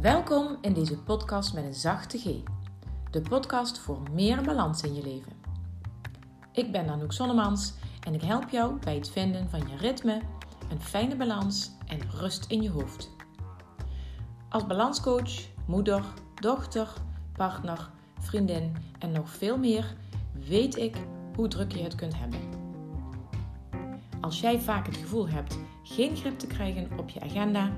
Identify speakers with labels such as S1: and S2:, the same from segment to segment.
S1: Welkom in deze podcast met een zachte G. De podcast voor meer balans in je leven. Ik ben Anouk Sonnemans en ik help jou bij het vinden van je ritme, een fijne balans en rust in je hoofd. Als balanscoach, moeder, dochter, partner, vriendin en nog veel meer weet ik hoe druk je het kunt hebben. Als jij vaak het gevoel hebt geen grip te krijgen op je agenda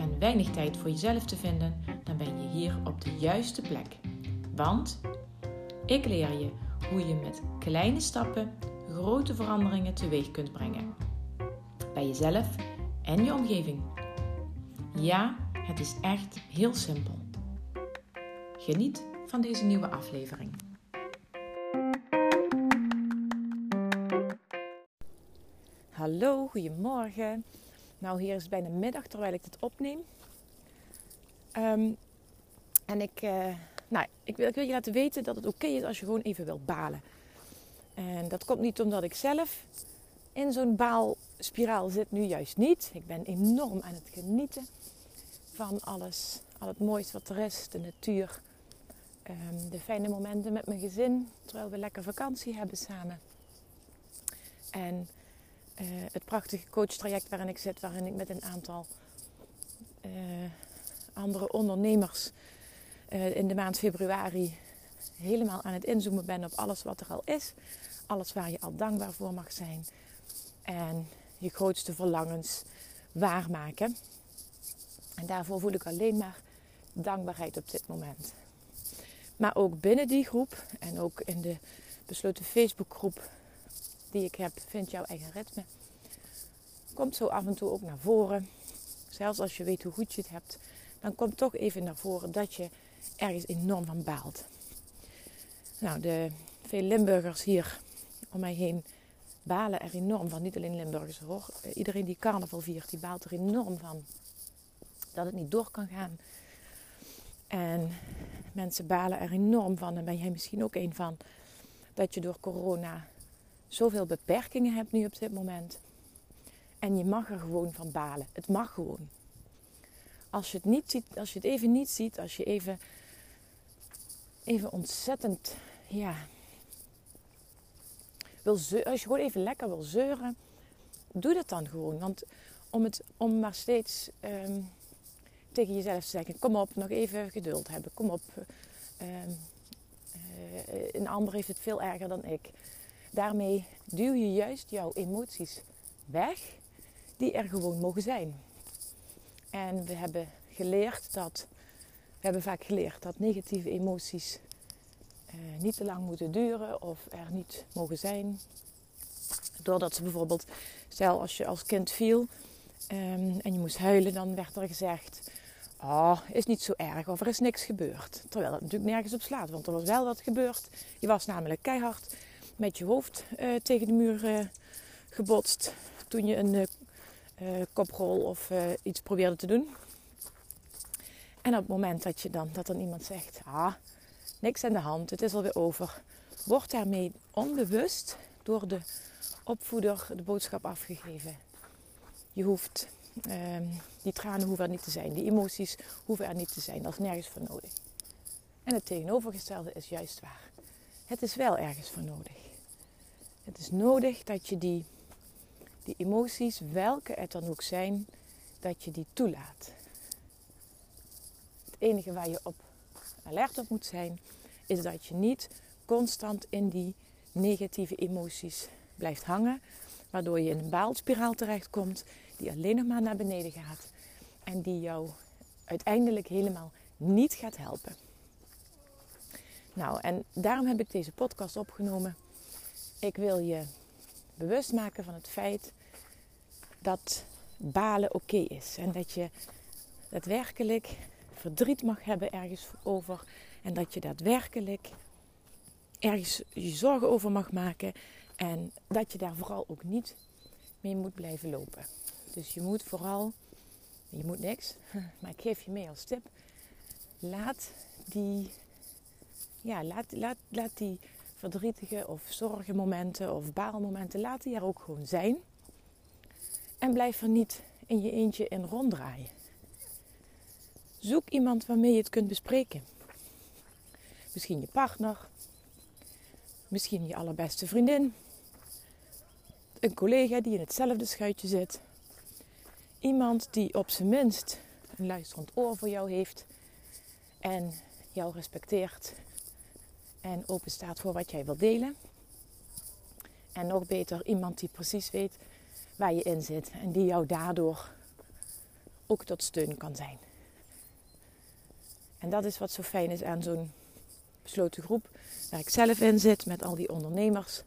S1: en weinig tijd voor jezelf te vinden, dan ben je hier op de juiste plek. Want ik leer je hoe je met kleine stappen grote veranderingen teweeg kunt brengen. Bij jezelf en je omgeving. Ja, het is echt heel simpel. Geniet van deze nieuwe aflevering. Goedemorgen. Nou, hier is bijna middag terwijl ik dit opneem. Ehm, en ik, uh, nou, ik, wil, ik wil je laten weten dat het oké is als je gewoon even wil balen. En dat komt niet omdat ik zelf in zo'n baalspiraal zit, nu juist niet. Ik ben enorm aan het genieten van alles. Al het mooiste wat er is, de natuur. Um, de fijne momenten met mijn gezin, terwijl we lekker vakantie hebben samen. En uh, het prachtige coachtraject waarin ik zit, waarin ik met een aantal uh, andere ondernemers uh, in de maand februari helemaal aan het inzoomen ben op alles wat er al is. Alles waar je al dankbaar voor mag zijn. En je grootste verlangens waarmaken. En daarvoor voel ik alleen maar dankbaarheid op dit moment. Maar ook binnen die groep en ook in de besloten Facebookgroep ik heb, Vind jouw eigen ritme. Komt zo af en toe ook naar voren. Zelfs als je weet hoe goed je het hebt, dan komt toch even naar voren dat je ergens enorm van baalt. Nou, de veel Limburgers hier om mij heen balen er enorm van. Niet alleen Limburgers hoor. Iedereen die carnaval viert, die baalt er enorm van. Dat het niet door kan gaan. En mensen balen er enorm van. En ben jij misschien ook een van. Dat je door corona zoveel beperkingen hebt nu op dit moment. En je mag er gewoon van balen. Het mag gewoon. Als je het, niet als je het even niet ziet, als je even, even ontzettend, ja, wil zeuren, als je gewoon even lekker wil zeuren, doe dat dan gewoon. Want om, het, om maar steeds um, tegen jezelf te zeggen: kom op, nog even geduld hebben. Kom op. Um, uh, een ander heeft het veel erger dan ik. Daarmee duw je juist jouw emoties weg, die er gewoon mogen zijn. En we hebben geleerd dat, we hebben vaak geleerd dat negatieve emoties uh, niet te lang moeten duren of er niet mogen zijn. Doordat ze bijvoorbeeld, stel als je als kind viel um, en je moest huilen, dan werd er gezegd: Oh, is niet zo erg of er is niks gebeurd. Terwijl dat natuurlijk nergens op slaat, want er was wel wat gebeurd. Je was namelijk keihard met je hoofd uh, tegen de muur uh, gebotst toen je een uh, koprol of iets probeerde te doen. En op het moment dat, je dan, dat dan iemand zegt, ah, niks aan de hand, het is alweer over, wordt daarmee onbewust door de opvoeder de boodschap afgegeven. Je hoeft, ehm, die tranen hoeven er niet te zijn, die emoties hoeven er niet te zijn, dat is nergens voor nodig. En het tegenovergestelde is juist waar. Het is wel ergens voor nodig. Het is nodig dat je die, die emoties, welke het dan ook zijn, dat je die toelaat. Het enige waar je op alert op moet zijn, is dat je niet constant in die negatieve emoties blijft hangen, waardoor je in een baalspiraal terechtkomt die alleen nog maar naar beneden gaat en die jou uiteindelijk helemaal niet gaat helpen. Nou, en daarom heb ik deze podcast opgenomen ik wil je bewust maken van het feit dat balen oké is. En dat je daadwerkelijk verdriet mag hebben ergens over. En dat je daadwerkelijk ergens je zorgen over mag maken. En dat je daar vooral ook niet mee moet blijven lopen. Dus je moet vooral, je moet niks, maar ik geef je mee als tip. Laat die, ja, laat, laat, laat die verdrietige of zorgenmomenten of baalmomenten, laat die er ook gewoon zijn. En blijf er niet in je eentje in ronddraaien. Zoek iemand waarmee je het kunt bespreken. Misschien je partner, misschien je allerbeste vriendin, een collega die in hetzelfde schuitje zit, iemand die op zijn minst een luisterend oor voor jou heeft en jou respecteert en open staat voor wat jij wilt delen. En nog beter, iemand die precies weet waar je in zit en die jou daardoor ook tot steun kan zijn. En dat is wat zo fijn is aan zo'n besloten groep waar ik zelf in zit met al die ondernemers.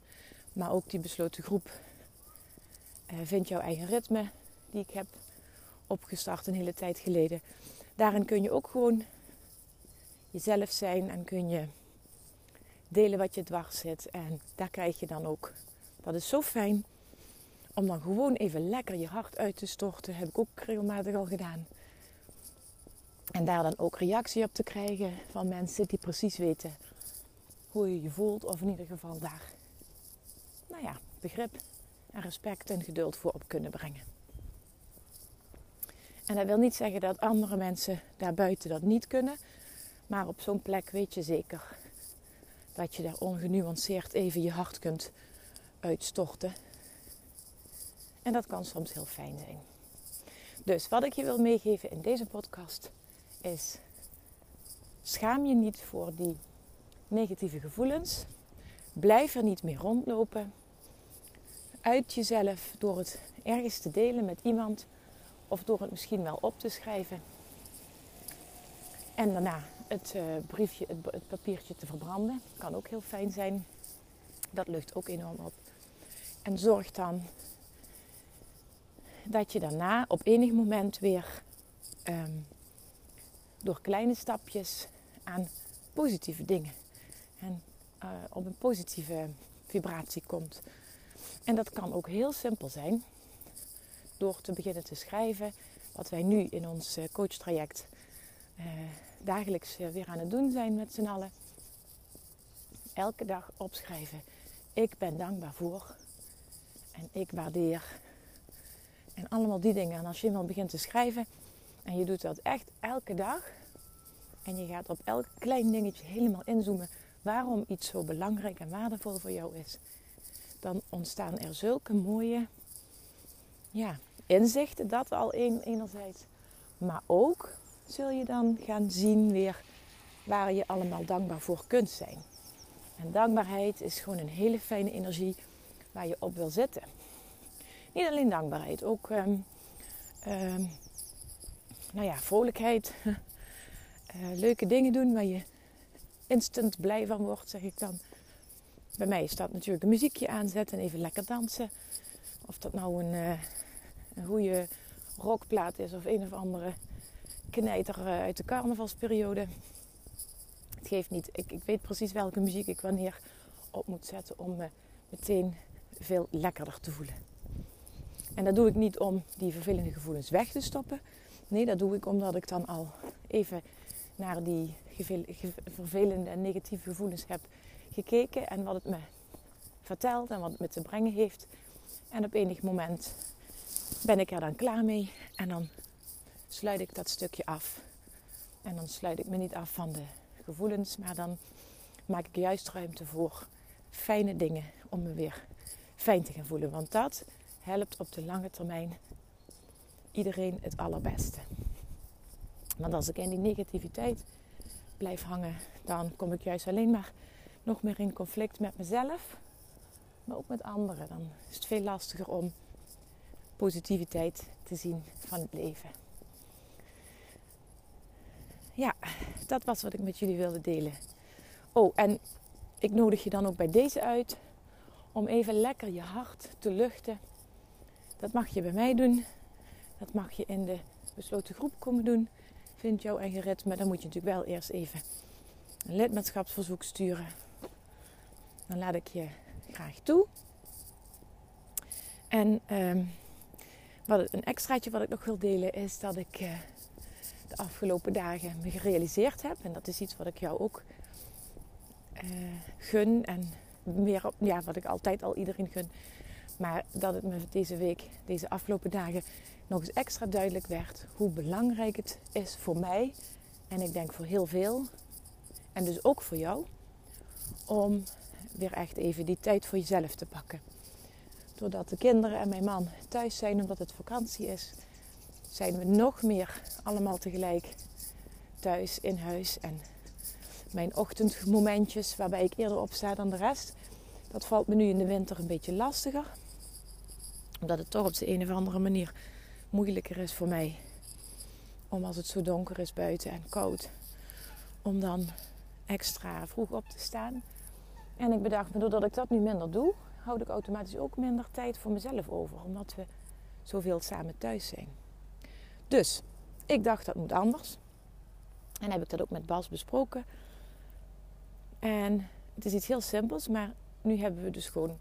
S1: Maar ook die besloten groep uh, Vind jouw eigen ritme die ik heb opgestart een hele tijd geleden. Daarin kun je ook gewoon jezelf zijn en kun je delen wat je dwars zit. En daar krijg je dan ook. Dat is zo fijn om dan gewoon even lekker je hart uit te storten. Heb ik ook regelmatig al gedaan. En daar dan ook reactie op te krijgen van mensen die precies weten hoe je je voelt. Of in ieder geval daar, nou ja, begrip en respect en geduld voor op kunnen brengen. En dat wil niet zeggen dat andere mensen daarbuiten dat niet kunnen. Maar op zo'n plek weet je zeker dat je daar ongenuanceerd even je hart kunt uitstorten. En dat kan soms heel fijn zijn. Dus wat ik je wil meegeven in deze podcast is: schaam je niet voor die negatieve gevoelens. Blijf er niet mee rondlopen. Uit jezelf door het ergens te delen met iemand of door het misschien wel op te schrijven. En daarna het uh, briefje, het, papiertje te verbranden. Kan ook heel fijn zijn. Dat lucht ook enorm op. En zorg dan dat je daarna op enig moment weer um, door kleine stapjes aan positieve dingen en uh, op een positieve vibratie komt. En dat kan ook heel simpel zijn door te beginnen te schrijven. Wat wij nu in ons uh, coachtraject uh, dagelijks weer aan het doen zijn met z'n allen. Elke dag opschrijven. Ik ben dankbaar voor. En ik waardeer. En allemaal die dingen. En als je eenmaal begint te schrijven en je doet dat echt elke dag. En je gaat op elk klein dingetje helemaal inzoomen waarom iets zo belangrijk en waardevol voor jou is. Dan ontstaan er zulke mooie ja, inzichten, dat al een, enerzijds. Maar ook zul je dan gaan zien weer waar je allemaal dankbaar voor kunt zijn. En dankbaarheid is gewoon een hele fijne energie waar je op wil zitten. Niet alleen dankbaarheid, ook um, um, nou ja, vrolijkheid. uh, leuke dingen doen waar je instant blij van wordt, zeg ik dan. Bij mij staat natuurlijk een muziekje aanzetten en even lekker dansen. Of dat nou een, uh, een goede rockplaat is of een of andere knijter uh, uit de carnavalsperiode. Het geeft niet. Ik, ik, weet precies welke muziek ik wanneer op moet zetten om me meteen veel lekkerder te voelen. En dat doe ik niet om die vervelende gevoelens weg te stoppen. Nee, dat doe ik omdat ik dan al even naar die vervelende en negatieve gevoelens heb gekeken en wat het me vertelt en wat het me te brengen heeft. En op enig moment ben ik er dan klaar mee en dan sluit ik dat stukje af. En dan sluit ik me niet af van de gevoelens, maar dan maak ik juist ruimte voor fijne dingen om me weer fijn te gaan voelen. Want dat helpt op de lange termijn iedereen het allerbeste. Want als ik in die negativiteit blijf hangen, dan kom ik juist alleen maar nog meer in conflict met mezelf, maar ook met anderen. Dan is het veel lastiger om positiviteit te zien van het leven. Ja, dat was wat ik met jullie wilde delen. Oh, en ik nodig je dan ook bij deze uit om even lekker je hart te luchten. Dat mag je bij mij doen. Dat mag je in de besloten groep komen doen vind jouw eigen ritme, dan moet je natuurlijk wel eerst even een lidmaatschapsverzoek sturen. Dan laat ik je graag toe. En um, wat, een extraatje wat ik nog wil delen is dat ik uh, de afgelopen dagen me gerealiseerd heb. En dat is iets wat ik jou ook uh, gun. En meer ja, wat ik altijd al iedereen gun. Maar dat het me deze week, deze afgelopen dagen, nog eens extra duidelijk werd hoe belangrijk het is voor mij. En ik denk voor heel veel. En dus ook voor jou. Om weer echt even die tijd voor jezelf te pakken. Doordat de kinderen en mijn man thuis zijn omdat het vakantie is, zijn we nog meer allemaal tegelijk thuis in huis. En mijn ochtendmomentjes waarbij ik eerder opsta dan de rest, dat valt me nu in de winter een beetje lastiger. Omdat het toch op de een of andere manier moeilijker is voor mij. Om als het zo donker is buiten en koud, om dan extra vroeg op te staan. En ik bedacht me, doordat ik dat nu minder doe, houd ik automatisch ook minder tijd voor mezelf over. Omdat we zoveel samen thuis zijn. Dus ik dacht dat moet anders. En heb ik dat ook met Bas besproken. En het is iets heel simpels, maar nu hebben we dus gewoon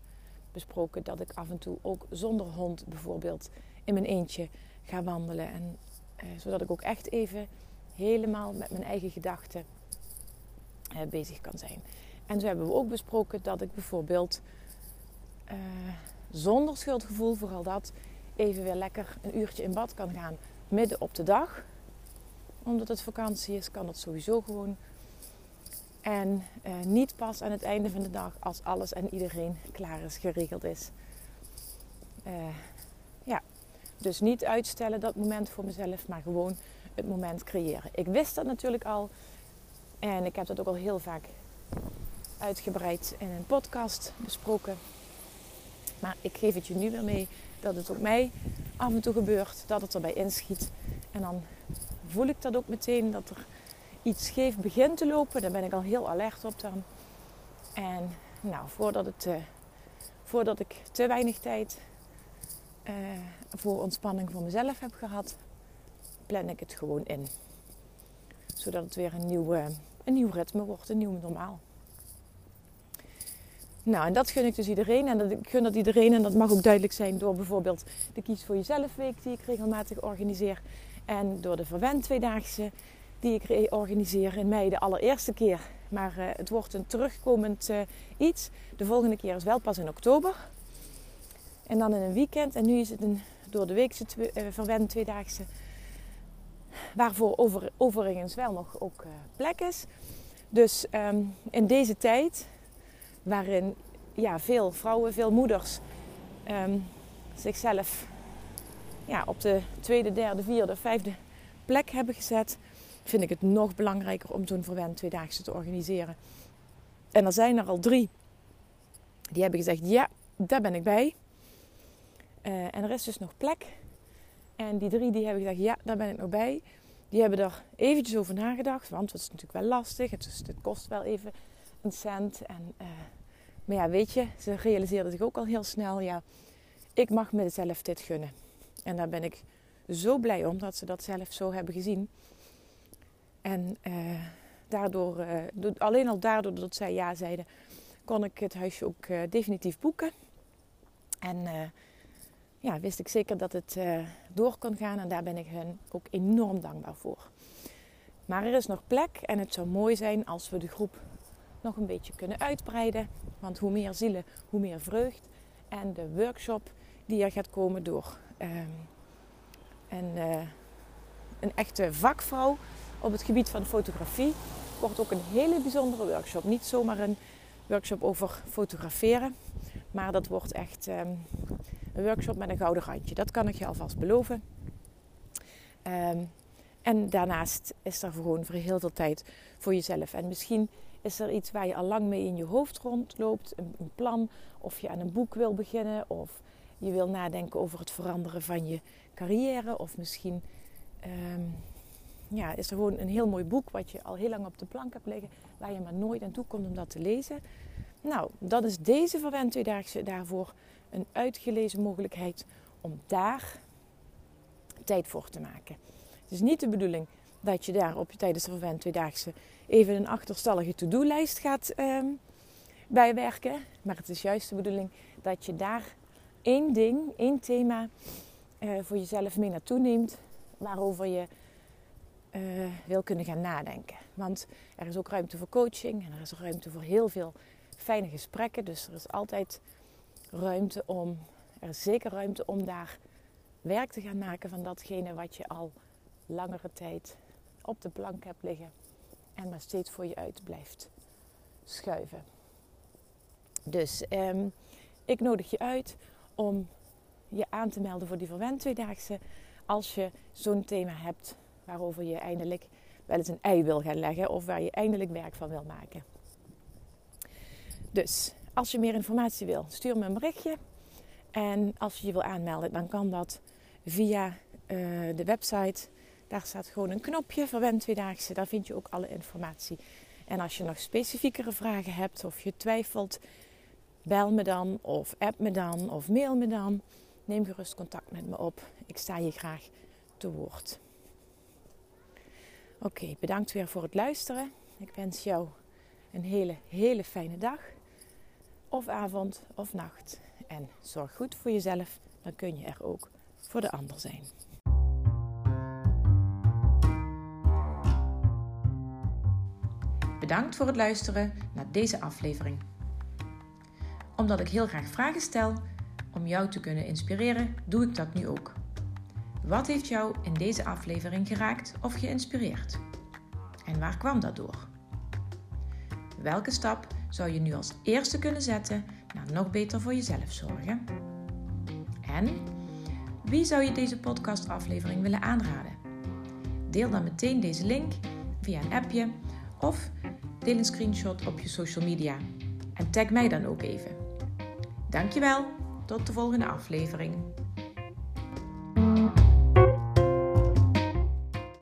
S1: besproken dat ik af en toe ook zonder hond bijvoorbeeld in mijn eentje ga wandelen. En, eh, zodat ik ook echt even helemaal met mijn eigen gedachten eh, bezig kan zijn. En zo hebben we ook besproken dat ik bijvoorbeeld uh, zonder schuldgevoel, vooral dat, even weer lekker een uurtje in bad kan gaan midden op de dag. Omdat het vakantie is, kan dat sowieso gewoon. En uh, niet pas aan het einde van de dag als alles en iedereen klaar is, geregeld is. Uh, ja, dus niet uitstellen dat moment voor mezelf, maar gewoon het moment creëren. Ik wist dat natuurlijk al en ik heb dat ook al heel vaak uitgebreid in een podcast besproken. Maar ik geef het je nu weer mee dat het ook mij af en toe gebeurt, dat het erbij inschiet. En dan voel ik dat ook meteen dat er iets scheef begint te lopen. Daar ben ik al heel alert op dan. En nou, voordat, het, uh, voordat ik te weinig tijd uh, voor ontspanning voor mezelf heb gehad, plan ik het gewoon in. Zodat het weer een nieuw, een nieuw ritme wordt, een nieuw normaal. Nou, en dat gun ik dus iedereen. En dat, ik gun dat iedereen. En dat mag ook duidelijk zijn door bijvoorbeeld de Kies voor Jezelf Week die ik regelmatig organiseer. En door de Verwend Tweedaagse die ik organiseer in mei de allereerste keer. Maar uh, het wordt een terugkomend uh, iets. De volgende keer is wel pas in oktober. En dan in een weekend. En nu is het een door de weekse uh, Verwend Tweedaagse. Waarvoor over, overigens wel nog ook plek is. Dus um, in deze tijd waarin ja, veel vrouwen, veel moeders um, zichzelf ja, op de tweede, derde, vierde, vijfde plek hebben gezet, vind ik het nog belangrijker om zo'n verwend tweedaagse te organiseren. En er zijn er al drie die hebben gezegd: ja, daar ben ik bij. Uh, en er is dus nog plek. En die drie die hebben gezegd: ja, daar ben ik nog bij. Die hebben er eventjes over nagedacht, want het is natuurlijk wel lastig. Het kost wel even een cent. En uh, maar ja, weet je, ze realiseerden zich ook al heel snel, ja, ik mag mezelf dit gunnen. En daar ben ik zo blij om dat ze dat zelf zo hebben gezien. En uh, daardoor, uh, alleen al daardoor dat zij ja zeiden, kon ik het huisje ook definitief boeken. En ja, wist ik zeker dat het door kon gaan. En daar ben ik hen ook enorm dankbaar voor. Maar er is nog plek en het zou mooi zijn als we de groep nog een beetje kunnen uitbreiden. Want hoe meer zielen, hoe meer vreugd. En de workshop die er gaat komen door um, een, uh, een echte vakvrouw op het gebied van fotografie, wordt ook een hele bijzondere workshop. Niet zomaar een workshop over fotograferen, maar dat wordt echt um, een workshop met een gouden randje. Dat kan ik je alvast beloven. Um, en daarnaast is er gewoon voor heel veel tijd voor jezelf. En misschien is er iets waar je al lang mee in je hoofd rondloopt, een, plan, of je aan een boek wil beginnen, of je wil nadenken over het veranderen van je carrière, of misschien um, ja, is er gewoon een heel mooi boek wat je al heel lang op de plank hebt liggen, waar je maar nooit aan toe komt om dat te lezen. Nou, dat is deze Verwend Tweedaagse daarvoor een uitgelezen mogelijkheid om daar tijd voor te maken. Het is niet de bedoeling dat je daar op je tijdens de Verwend Tweedaagse even een achterstallige to-do-lijst gaat um, bijwerken. Maar het is juist de bedoeling dat je daar één ding, één thema uh, voor jezelf mee naartoe neemt. Waarover je uh, wil kunnen gaan nadenken. Want er is ook ruimte voor coaching en er is ruimte voor heel veel fijne gesprekken. Dus er is altijd ruimte om er is zeker ruimte om daar werk te gaan maken van datgene wat je al langere tijd op de plank hebt liggen en maar steeds voor je uit blijft schuiven. Dus um, ik nodig je uit om je aan te melden voor die Verwend Tweedaagse. Als je zo'n thema hebt waarover je eindelijk wel eens een ei wil gaan leggen of waar je eindelijk werk van wil maken. Dus als je meer informatie wil, stuur me een berichtje. En als je je wil aanmelden, dan kan dat via uh, de website. Daar staat gewoon een knopje, Verwend Tweedaagse. Daar vind je ook alle informatie. En als je nog specifiekere vragen hebt of je twijfelt, bel me dan of app me dan of mail me dan. Neem gerust contact met me op. Ik sta je graag te woord. Oké, bedankt weer voor het luisteren. Ik wens jou een hele, hele fijne dag. Of avond of nacht. En zorg goed voor jezelf, dan kun je er ook voor de ander zijn. Bedankt voor het luisteren naar deze aflevering. Omdat ik heel graag vragen stel om jou te kunnen inspireren, doe ik dat nu ook. Wat heeft jou in deze aflevering geraakt of geïnspireerd? En waar kwam dat door? Welke stap zou je nu als eerste kunnen zetten naar nog beter voor jezelf zorgen? En wie zou je deze podcastaflevering willen aanraden? Deel dan meteen deze link via een appje of deel een screenshot op je social media en tag mij dan ook even. Dankjewel, tot de volgende aflevering.